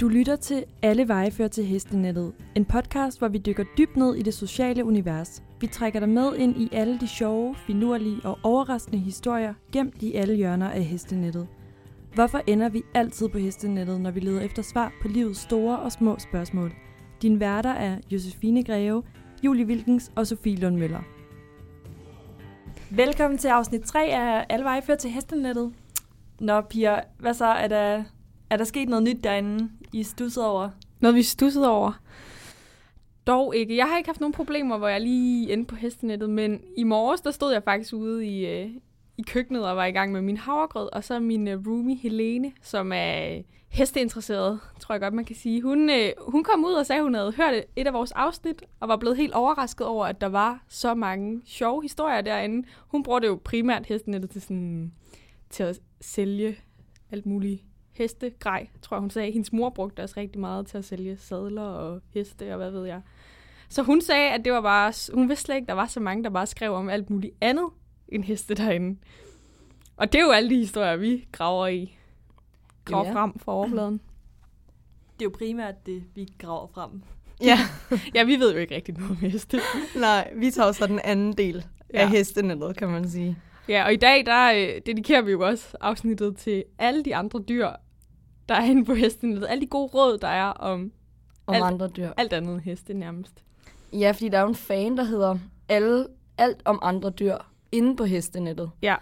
Du lytter til Alle veje fører til hestenettet. En podcast, hvor vi dykker dybt ned i det sociale univers. Vi trækker dig med ind i alle de sjove, finurlige og overraskende historier, gemt i alle hjørner af hestenettet. Hvorfor ender vi altid på hestenettet, når vi leder efter svar på livets store og små spørgsmål? Din værter er Josefine Greve, Julie Wilkens og Sofie Lund Møller. Velkommen til afsnit 3 af Alle veje fører til hestenettet. Nå, piger, hvad så? Er der, er der sket noget nyt derinde, i stussede over? Noget, vi stussede over. Dog ikke. Jeg har ikke haft nogen problemer, hvor jeg lige endte på hestenettet, men i morges, der stod jeg faktisk ude i, øh, i køkkenet og var i gang med min havregrød, og så min øh, roomie Helene, som er øh, hesteinteresseret, tror jeg godt, man kan sige. Hun, øh, hun kom ud og sagde, at hun havde hørt et af vores afsnit, og var blevet helt overrasket over, at der var så mange sjove historier derinde. Hun brugte jo primært hestenettet til, sådan, til at sælge alt muligt hestegrej, tror jeg, hun sagde. Hendes mor brugte også rigtig meget til at sælge sadler og heste og hvad ved jeg. Så hun sagde, at det var bare, hun vidste slet ikke, der var så mange, der bare skrev om alt muligt andet end heste derinde. Og det er jo alle de historier, vi graver i. Graver Ja. frem fra overfladen. Det er jo primært det, vi graver frem. Ja, Ja, vi ved jo ikke rigtig noget om heste. nej, vi tager så den anden del. Ja. af hestenettet, kan man sige. Ja, og i dag, der øh, dedikerer vi jo også afsnittet til alle de andre dyr, der er inde på hestenettet. Alle de gode råd, der er om Om Alt- andre dyr. alt andet end heste nærmest. Ja, fordi der er jo en fan, der hedder alle, alt om andre dyr inde på hestenettet. Ja,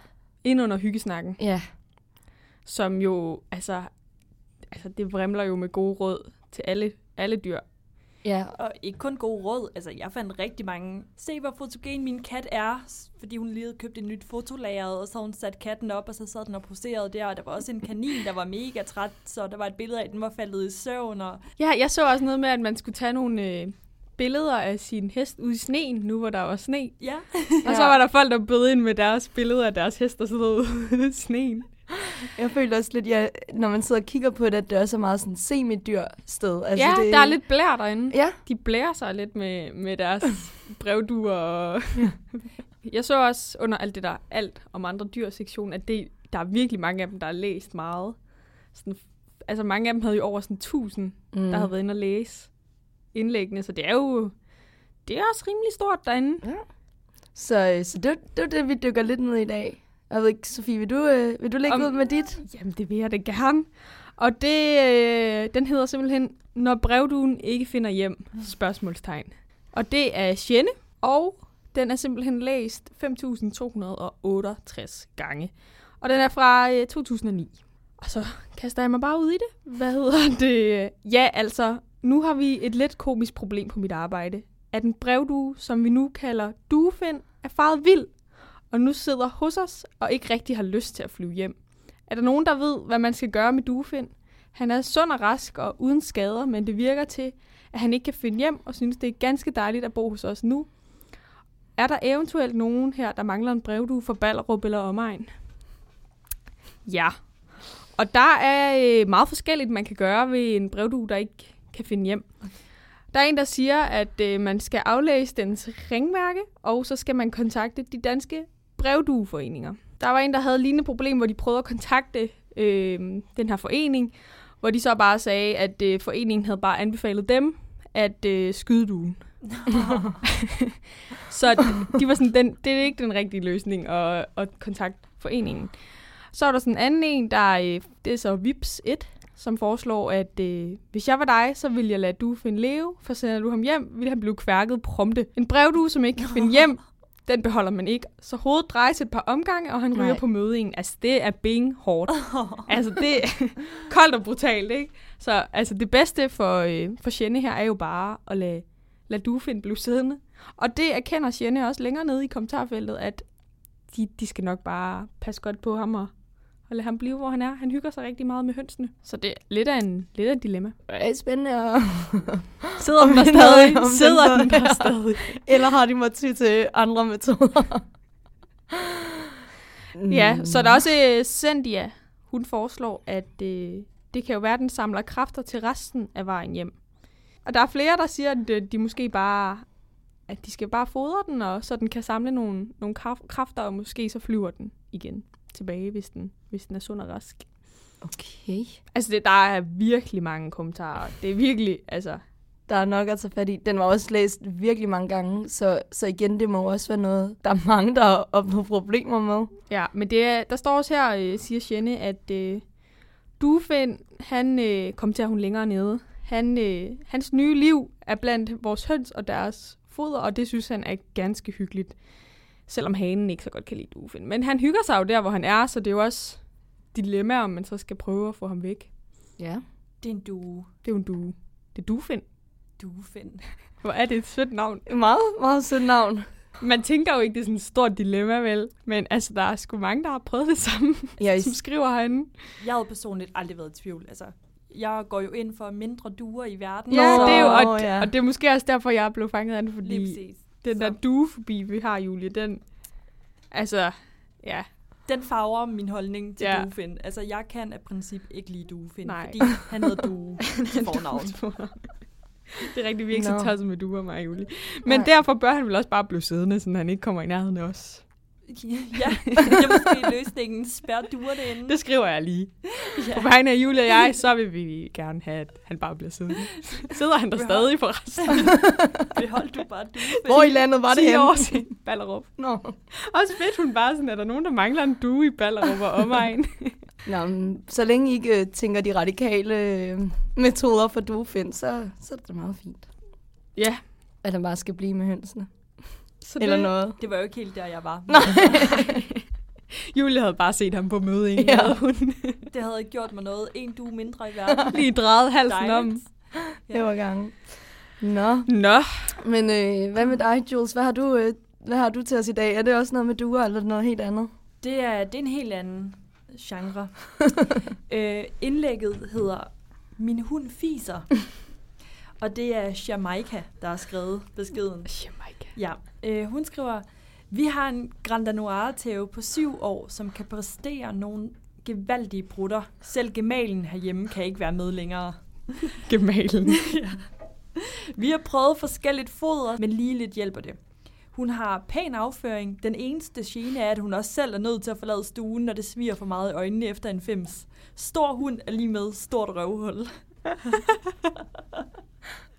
ind under hyggesnakken. Ja, som jo, altså, altså det vrimler jo med gode råd til alle, alle dyr. Ja, Og ikke kun gode råd. Altså, jeg fandt rigtig mange. Se, hvor fotogen min kat er. Fordi hun lige havde købt et nyt fotolager, og så hun sat katten op, og så sad den og poserede der. Og der var også en kanin, der var mega træt, så der var et billede af, at den var faldet i søvn. Og Ja, jeg så også noget med, at man skulle tage nogle øh, billeder af sin hest ude i sneen, nu hvor der var sne. ja, Og så var der folk, der bød ind med deres billeder af deres hest, der sidder ude i sneen. Jeg føler også lidt, ja, når man sidder og kigger på det, at det også er meget sådan semidyr sted. Altså, ja, det, der er lidt blær derinde. Ja, De blærer sig lidt med, med deres brevduer. Og jeg så også under alt det der alt om andre dyr sektion, at det, der er virkelig mange af dem, der har læst meget. Sådan, altså mange af dem havde jo over sådan 1000 mm. der havde været inde og læse indlæggene, så det er jo det er også rimelig stort derinde. Så, øh, så det, det er det, vi dykker lidt ned i dag. Jeg ved ikke, Sofie, vil du, øh, vil du lægge Om- ud med dit? Jamen, det vil jeg da gerne. Og det, øh, den hedder simpelthen, når brevduen ikke finder hjem, spørgsmålstegn. Og det er Sjenne, og den er simpelthen læst 5.268 gange. Og den er fra øh, 2009. Og så kaster jeg mig bare ud i det. Hvad hedder det? Ja, altså, nu har vi et lidt komisk problem på mit arbejde. At en brevdue, som vi nu kalder duefind, er faret vild. Og nu sidder hos os og ikke rigtig har lyst til at flyve hjem. Er der nogen, der ved, hvad man skal gøre med duefind? Han er sund og rask og uden skader, men det virker til, at han ikke kan finde hjem og synes, det er ganske dejligt at bo hos os nu. Er der eventuelt nogen her, der mangler en brevdue for Ballerup eller omegn? Ja. Og der er øh, meget forskelligt, man kan gøre ved en brevdue, der ikke kan finde hjem. Der er en, der siger, at øh, man skal aflæse dens ringmærke, og så skal man kontakte de danske brevdueforeninger. Der var en, der havde lignende problem, hvor de prøvede at kontakte øh, den her forening, hvor de så bare sagde, at øh, foreningen havde bare anbefalet dem at øh, skyde duen. så d- de var sådan, den, det er ikke den rigtige løsning at, at kontakte foreningen. Så er der sådan en anden en, der øh, det er så Vips 1, som foreslår, at øh, hvis jeg var dig, så ville jeg lade du finde leve, for sender du ham hjem, ville han blive kværket prompte. En brevdue, som ikke kan finde hjem, den beholder man ikke. Så hovedet drejes et par omgange, og han ryger Nej. på mødingen. Altså, det er bing hårdt. altså, det er koldt og brutalt, ikke? Så altså, det bedste for, øh, for Jenny her er jo bare at lade, lade Duefind blive siddende. Og det erkender Jenny også længere nede i kommentarfeltet, at de, de skal nok bare passe godt på ham og, og lade ham blive, hvor han er. Han hygger sig rigtig meget med hønsene. Så det er lidt af en, lidt af et dilemma. Det er spændende. at- Sidder Om den der stadig? om den Sidder så- den der stadig? Eller har de måttet ty til andre metoder? Ja, så er der også øh, Sendia. Hun foreslår, at øh, det kan jo være, at den samler kræfter til resten af vejen hjem. Og der er flere, der siger, at øh, de måske bare at de skal bare fodre den, og så den kan samle nogle, nogle kræfter, og måske så flyver den igen tilbage, hvis den, hvis den er sund og rask. Okay. Altså, det, der er virkelig mange kommentarer. Det er virkelig, altså... Der er nok at tage fat i. Den var også læst virkelig mange gange, så, så igen, det må også være noget, der er mange, der har opnået problemer med. Ja, men det er, der står også her, øh, siger Jenny, at øh, Duefind, han øh, kom til at hun længere nede. Han, øh, hans nye liv er blandt vores høns og deres foder, og det synes han er ganske hyggeligt. Selvom hanen ikke så godt kan lide Duefind. Men han hygger sig jo der, hvor han er, så det er jo også dilemma, om man så skal prøve at få ham væk. Ja. Det er en due. Det er jo en due. Det er Duefind. Duefind. Hvor er det et sødt navn. Meget, meget sødt navn. Man tænker jo ikke, det er sådan et stort dilemma, vel? Men altså, der er sgu mange, der har prøvet det samme, Ja, som skriver herinde. Jeg havde personligt aldrig været i tvivl. Altså, jeg går jo ind for mindre duer i verden. Ja, Nå, det er jo, og, ja. ja. og det er måske også derfor, jeg blev fanget af den, Lige fordi den der Så duefobi, vi har, Julie, den, altså, ja, Den farver min holdning til Ja. duefind. Altså, jeg kan af princip ikke lide duefind, Nej. fordi han hedder due til fornavn. det er rigtig, vi er ikke Nå. så tosset med duer, mig og Julie. Men Nej. derfor bør han vel også bare blive siddende, så han ikke kommer i nærheden af os. Ja, det er måske løsningen. Spær duerne inde. Det skriver jeg lige. ja. På vegne af Julie og jeg, så vil vi gerne have, at han bare bliver siddende. Sidder han der Behold. stadig forresten? Behold du bare duefind. Hvor i landet var det 10 henne? år siden. Ballerup. Nå. Også fedt, hun bare sådan, er der nogen, der mangler en due i Ballerup og omegn? Nå, men så længe I ikke øh, tænker de radikale øh, metoder for duefind, så, så er det meget fint. ja. At han bare skal blive med hønsene. Så Eller det, noget. Det var jo ikke helt der, jeg var. Julie havde bare set ham på møde, ikke? Ja. Ja. Hun Det havde ikke gjort mig noget. En due mindre i verden. lige drejet halsen om. Dejligt. Det var gange. Nå, Nå, men øh, hvad med dig, Jules? Hvad har, du, øh, hvad har du til os i dag? Er det også noget med duer, eller er noget helt andet? Det er, det er en helt anden genre. øh, indlægget hedder Min hund fiser. Og det er Jamaica, der har skrevet beskeden. Jamaica. Ja, øh, hun skriver, vi har en Grand Noir Theo på syv år, som kan præstere nogle gevaldige brutter. Selv gemalen herhjemme kan ikke være med længere. Gemalen. Vi har prøvet forskelligt foder, men lige lidt hjælper det. Hun har pæn afføring. Den eneste gene er, at hun også selv er nødt til at forlade stuen, når det sviger for meget i øjnene efter en fems. Stor hund er lige med stort røvhul.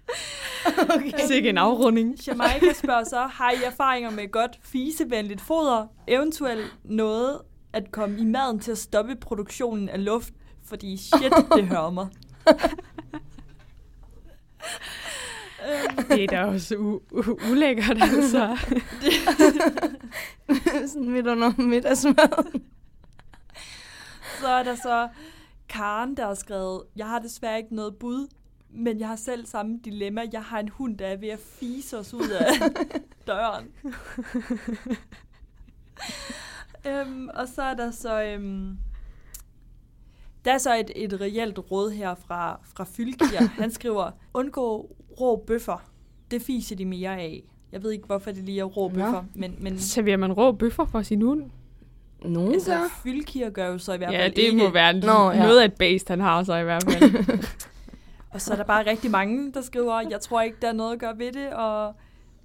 Okay. Sikke en afrunding. Jamaica spørger så, har I erfaringer med godt fisevenligt foder? Eventuelt noget at komme i maden til at stoppe produktionen af luft? Fordi shit, det hører mig. Det er da også u- u- ulækkert, altså. Sådan midt under middagsmaden. Så er der så Karen, der har skrevet, jeg har desværre ikke noget bud, men jeg har selv samme dilemma. Jeg har en hund, der er ved at fise os ud af døren. øhm, og så er der så... Øhm, der er så et, et reelt råd her fra, fra Fylkier. Han skriver, undgå rå bøffer. Det fiser de mere af. Jeg ved ikke, hvorfor det lige er rå bøffer, men, men Serverer man rå bøffer for sin hund? Nogen altså, gør. Fylkier gør jo så i hvert Ja, fald det ikke. må være Nå, ja. ja. noget af et based, han har så i hvert fald. Og så er der bare rigtig mange, der skriver, jeg tror ikke, der er noget at gøre ved det, og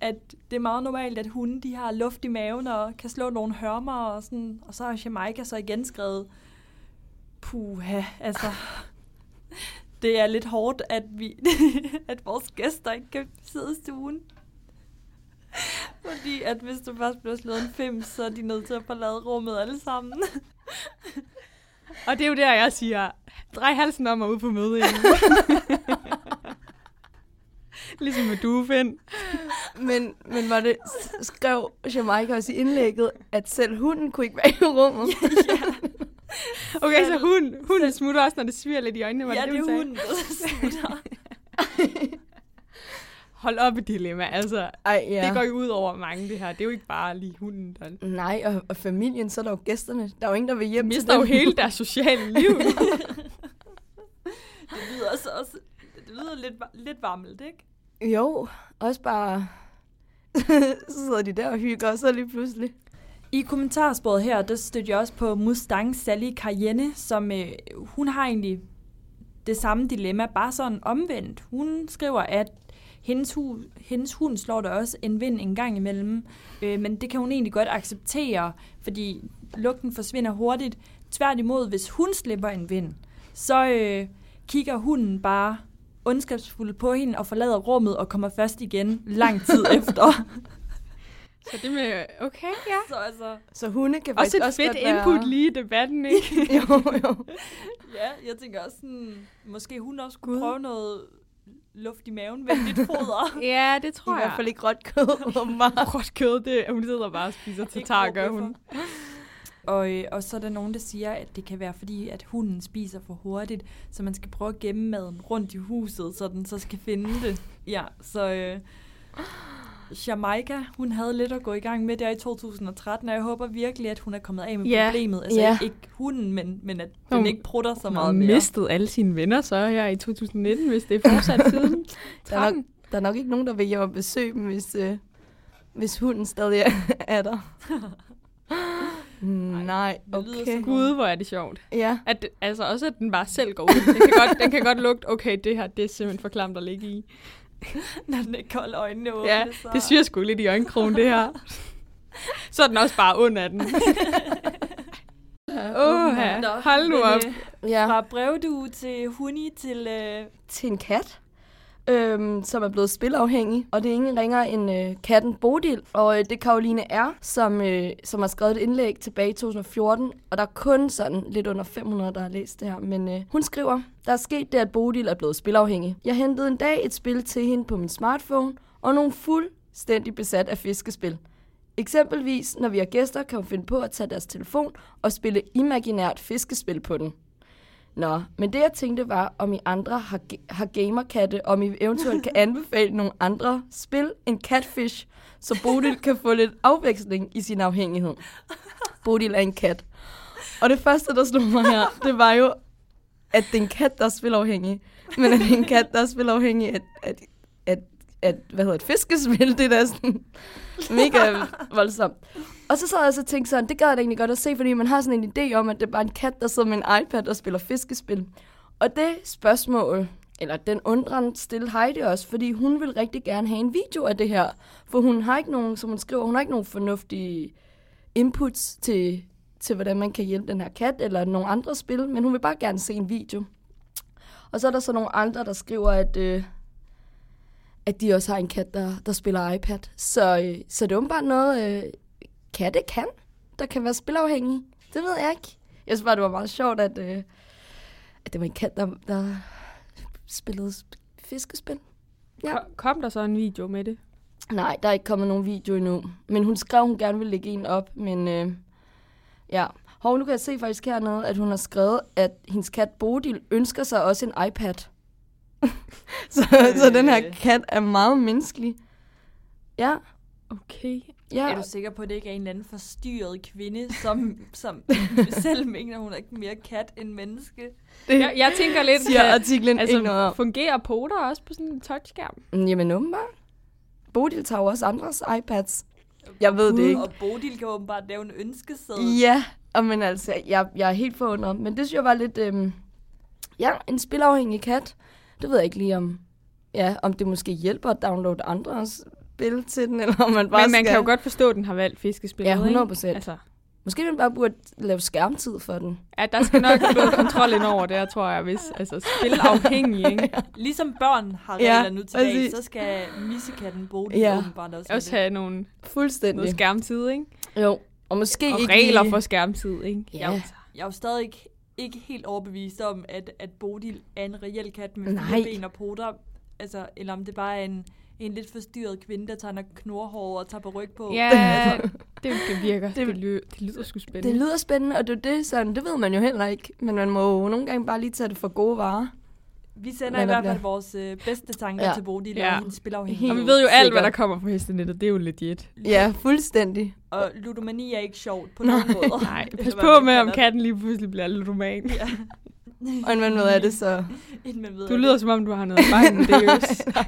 at det er meget normalt, at hunde de har luft i maven og kan slå nogle hørmer og sådan. Og så har Jamaica så igen skrevet, puha, altså, det er lidt hårdt, at, vi, at vores gæster ikke kan sidde i stuen. Fordi at hvis du først bliver slået en fem, så er de nødt til at forlade rummet alle sammen. og det er jo der, jeg siger, drej halsen om og ud på møde igen. ligesom med duefind. Men, men var det, skrev Jamaica også i indlægget, at selv hunden kunne ikke være i rummet? Okay, så hun, hun smutter også, når det sviger lidt i øjnene. Var ja, det, det er hunden, der smutter. Hold op et dilemma. Altså, Ej, ja. ja. det går jo ud over mange, det her. Det er jo ikke bare lige hunden, der Nej, og, og familien, så er der jo gæsterne. Der er jo ingen, der vil hjem til mister jo dem. hele deres sociale liv. Det lyder også, det lyder lidt, lidt varmelt, ikke? Jo, også bare... så sidder de der og hygger, så lige pludselig. I kommentarsporet her, der støtter jeg også på Mustang Sally Cayenne, som øh, hun har egentlig det samme dilemma, bare sådan omvendt. Hun skriver, at hendes, hu, hendes hund slår der også en vind en gang imellem, øh, men det kan hun egentlig godt acceptere, fordi lugten forsvinder hurtigt. Tværtimod, hvis hun slipper en vind, så øh, kigger hunden bare ondskabsfuldt på hende og forlader rummet og kommer først igen lang tid efter. Så det med, okay, ja. Så altså, Så hunde kan Også faktisk et også fedt godt være... input lige i debatten, ikke? jo, jo. ja, jeg tænker også sådan, måske hun også kunne prøve noget luft i maven, venligt foder. ja, det I tror jeg. hvert fald ikke råt kød, råt kød, det, hun sidder bare og spiser til gør hun. Og, øh, og så er der nogen, der siger, at det kan være fordi, at hunden spiser for hurtigt, så man skal prøve at gemme maden rundt i huset, så den så skal finde det. Ja, så øh, Jamaica, hun havde lidt at gå i gang med der i 2013, og jeg håber virkelig, at hun er kommet af med Ja. problemet. Altså Ja. ikke hunden, men, men at Hun- den ikke prutter så Hun meget mere. mistet alle sine venner så her i 2019, hvis det er fortsat siden Der er, nok, 13. der er nok ikke nogen, der vil hjem og besøge dem, hvis, øh, hvis hunden stadig er der. Nej, det lyder okay. Gud, hvor er det sjovt. Ja, At, altså også, at den bare selv går ud. Den kan godt, den kan godt lugte, okay, det her, det er simpelthen for klamt at ligge i. Når den ikke kolder øjnene åbne, Ja, så... det syr sgu lidt i øjenkrogen, det her. Så er den også bare ond af den. Åh, Nå, hold nu op. øh, ja. Fra brevdue til huni til... Øh, til en kat, øhm, som er blevet spilafhængig. Og det er ingen ringer end øh, katten Bodil. Og øh, det er Karoline R., som, øh, som har skrevet et indlæg tilbage i 2014. Og der er kun sådan lidt under 500, der har læst det her. Men øh, hun skriver, der er sket det, at Bodil er blevet spilafhængig. Jeg hentede en dag et spil til hende på min smartphone, og nogle fuldstændig besat af fiskespil. Eksempelvis, når vi har gæster, kan hun finde på at tage deres telefon og spille imaginært fiskespil på den. Nå, men det jeg tænkte var, om I andre har, har gamerkatte, om I eventuelt kan anbefale nogle andre spil end Catfish, så Bodil kan få lidt afveksling i sin afhængighed. Bodil er en kat. Og det første, der slog mig her, det var jo, at det er en kat, der er spilafhængig. Men at det er en kat, der er spilafhængig af, at, at, at, hvad hedder et fiskespil, det er da sådan mega voldsomt. Og så sad jeg og så tænkte sådan, det gad jeg da egentlig godt at se, fordi man har sådan en idé om, at det er bare en kat, der sidder med en iPad og spiller fiskespil. Og det spørgsmål, eller den undren stille Heidi også, fordi hun vil rigtig gerne have en video af det her. For hun har ikke nogen, som hun skriver, hun har ikke nogen fornuftige inputs til, til, hvordan man kan hjælpe den her kat, eller nogle andre spil, men hun vil bare gerne se en video. Og så er der så nogle andre, der skriver, at, øh, at de også har en kat, der, der spiller iPad. Så, øh, så det er åbenbart noget, øh, katte kan, der kan være spilafhængige. Det ved jeg ikke. Jeg synes bare, det var meget sjovt, at, øh, at det var en kat, der, der spillede sp- fiskespil. Ja. Ko- Kom der så en video med det? Nej, der er ikke kommet nogen video endnu. Men hun skrev, hun gerne ville lægge en op, men øh, ja. Hov, nu kan jeg se faktisk hernede, at hun har skrevet, at hendes kat Bodil ønsker sig også en iPad. så, øh. så den her kat er meget menneskelig. Ja, Okay. Ja. Er du sikker på, at det ikke er en eller anden forstyrret kvinde, som, som selv mener, hun er ikke mere kat end menneske? det Jeg, jeg tænker lidt, siger kan- artiklen altså, ikke noget altså, om. fungerer poter også på sådan en touchskærm? Mm, Jamen åbenbart. Bodil tager også andres iPads. Jeg ved det ikke. Og Bodil kan åbenbart lave en ønskeseddel. Ja, og men altså, jeg, jeg er helt forundret. Men det synes jeg var lidt, øhm, ja, en spilafhængig kat. Det ved jeg ikke lige om, ja, om det måske hjælper at downloade andres spil til den, eller om man bare Men man skal... kan jo godt forstå, at den har valgt fiskespil. Ja, ikke? 100%. Altså, Måske man bare burde lave skærmtid for den. ja, der skal nok noget kontrol ind over der, tror jeg, hvis altså, spil afhængig, ikke? Ligesom børn har Ja, regler nu til dag, så skal missekatten Bodil Ja. åbenbart også, Også have nogle, Fuldstændig. noget skærmtid, ikke? jo, og måske Og ikke regler lige... for skærmtid, ikke? Ja. det. Jeg, jeg er jo stadig ikke, ikke helt overbevist om, at, at Bodil er en reel kat med ben og poter. Altså, eller om det bare er en, en lidt forstyrret kvinde, der tager knorhår og tager på ryg på. Ja, det, det virker. Det- Det, det, lyder, det lyder sgu spændende. Det lyder spændende, og det, er det, sådan, det ved man jo heller ikke. Men man må jo nogle gange bare lige tage det for gode varer. Vi sender Men i hvert fald bliver- vores øh, bedste tanker Ja. til Bodil Ja. og hendes spilafhængighed. og vi ved jo alt, Sikkert. hvad der kommer på hestenettet. Det er jo legit. Ja, fuldstændig. Og ludomani er ikke sjovt på nogen måde. Nej, pas på med, om katten lige pludselig bliver ludoman. Ja. Og man ved af det, så... Inden man ved Du lyder det. som om, du har noget med det,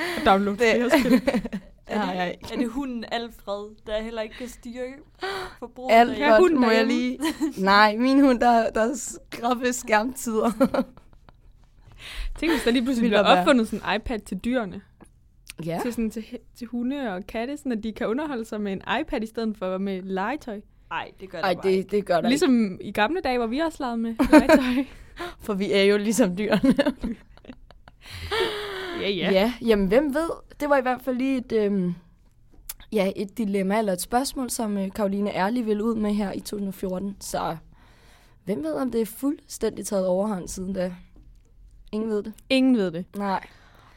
Jøs. Download Det- flere spil. Det har jeg ikke. Er det hunden Alfred, der heller ikke kan styre forbruget? Af- Ja, hunden må jeg lige... Nej, min hund, der, der er skrabbe skærmtider. Tænk, hvis der lige pludselig bliver der være- opfundet sådan en iPad til dyrene. ja. Til, sådan, til, til hunde og katte, sådan at de kan underholde sig med en iPad i stedet for med legetøj. Nej, det gør Ej, det, det gør der ikke. Ligesom i gamle dage, hvor vi også legede med legetøj. For vi er jo ligesom dyrene. Ja, ja. ja, jamen hvem ved? Det var i hvert fald lige et, øhm, ja, et dilemma eller et spørgsmål, som øh, Karoline Ærlig ville ud med her i 2014. Så hvem ved, om det er fuldstændig taget overhånd siden da? Ingen ved det. Ingen ved det. Nej.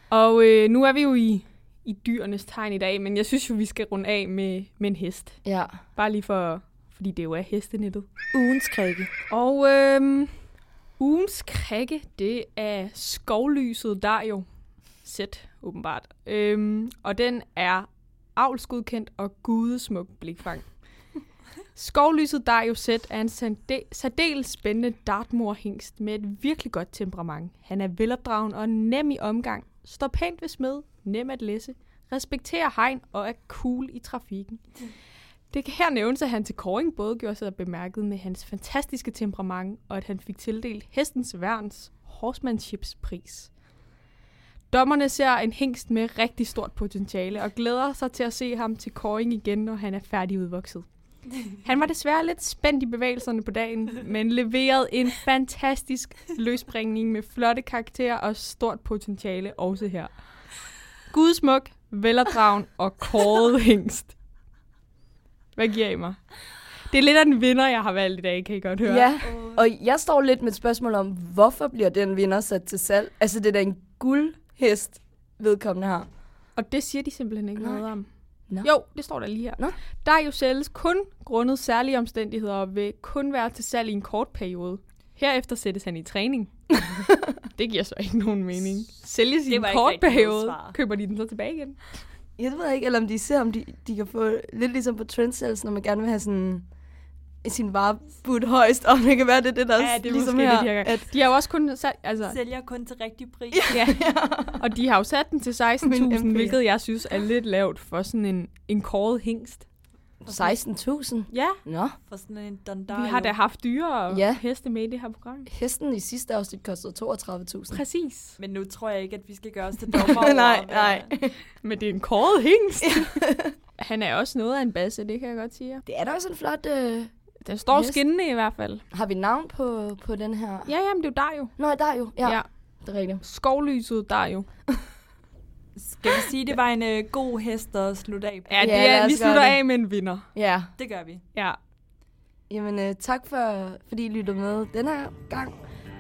Og øh, nu er vi jo i, i dyrenes tegn i dag, men jeg synes jo, vi skal runde af med, med en hest. Ja. Bare lige for, fordi det jo er hestenettet. Ugens krikke. Og øh, ugens krikke, det er skovlyset, der jo sæt åbenbart. Øhm, og den er avlsgodkendt og gudesmuk blikfang. Skovlyset Dario Sæt er en særdeles spændende dartmorhingst med et virkelig godt temperament. Han er velopdragen og nem i omgang, står pænt ved smed, nem at læse, respekterer hegn og er cool i trafikken. Det kan her nævnes, at han til Koring både gjorde sig bemærket med hans fantastiske temperament, og at han fik tildelt Hestens Værns Horsemanshipspris. Dommerne ser en hængst med rigtig stort potentiale og glæder sig til at se ham til Koring igen, når han er færdig udvokset. Han var desværre lidt spændt i bevægelserne på dagen, men leverede en fantastisk løsbringning med flotte karakterer og stort potentiale også her. Gudsmuk, velopdragen og kåret hængst. Hvad giver I mig? Det er lidt af en vinder, jeg har valgt i dag, kan I godt høre. Ja, og jeg står lidt med et spørgsmål om, hvorfor bliver den vinder sat til salg? Altså, det er da en guldhest, vedkommende har. Og det siger de simpelthen ikke Nej. noget om. Nå. Jo, det står der lige her. Nå. Der er jo sælges kun grundet særlige omstændigheder og vil kun være til salg i en kort periode. Herefter sættes han i træning. det giver så ikke nogen mening. Sælges i en kort periode, køber de den så tilbage igen. Jeg ved ikke, eller om de ser, om de, de kan få lidt ligesom på trendsales, når man gerne vil have sådan sin vare budt højst, og det kan være, det er det, der Ja, det er ligesom her, det, de har at De har jo også kun sat, altså, Sælger kun til rigtig pris. ja, og de har jo sat den til Min 16.000, MP. hvilket jeg synes er lidt lavt for sådan en, en kåret hængst. 16.000. Ja, Nå, For sådan en Dondario. vi har da haft dyre og Ja. heste med i det her program. hesten i sidste afsnit kostede 32.000. Præcis. Men nu tror jeg ikke, at vi skal gøre os til dommer over. nej, hvad- nej. Men det er en kåret hængst. Han er også noget af en basse, det kan jeg godt sige. Det er da også en flot... Øh... Den står Yes. skinnende i hvert fald. Har vi navn på, på den her? Ja, jamen det er jo der jo. Nå, der er jo. Ja, ja. det er rigtigt. Skovlyset der jo. Skal vi sige, det var en øh, god hest at slutte af på? Ja, det er, vi slutter det. af med en vinder. Ja. Det gør vi. Ja. Jamen, øh, tak for, fordi I lyttede med den her gang.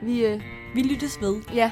Vi, øh, Vi lyttes ved. ja,